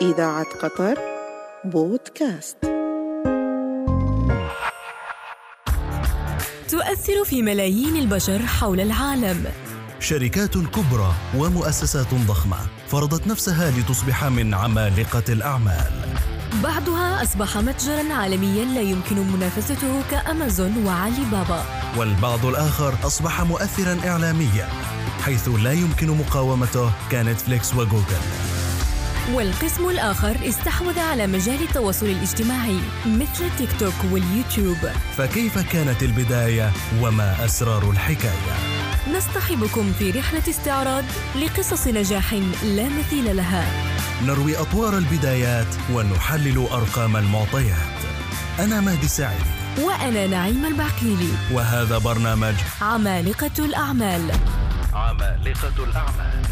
إذاعة قطر بودكاست. تؤثر في ملايين البشر حول العالم. شركات كبرى ومؤسسات ضخمة فرضت نفسها لتصبح من عمالقة الأعمال. بعضها أصبح متجرا عالميا لا يمكن منافسته كأمازون وعلي بابا والبعض الآخر أصبح مؤثرا إعلاميا حيث لا يمكن مقاومته كنتفليكس وجوجل. والقسم الآخر استحوذ على مجال التواصل الاجتماعي مثل تيك توك واليوتيوب. فكيف كانت البداية وما أسرار الحكاية؟ نصطحبكم في رحلة استعراض لقصص نجاح لا مثيل لها. نروي أطوار البدايات ونحلل أرقام المعطيات. أنا مهدي سعيد. وأنا نعيم البعقيلي وهذا برنامج عمالقة الأعمال. عمالقة الأعمال.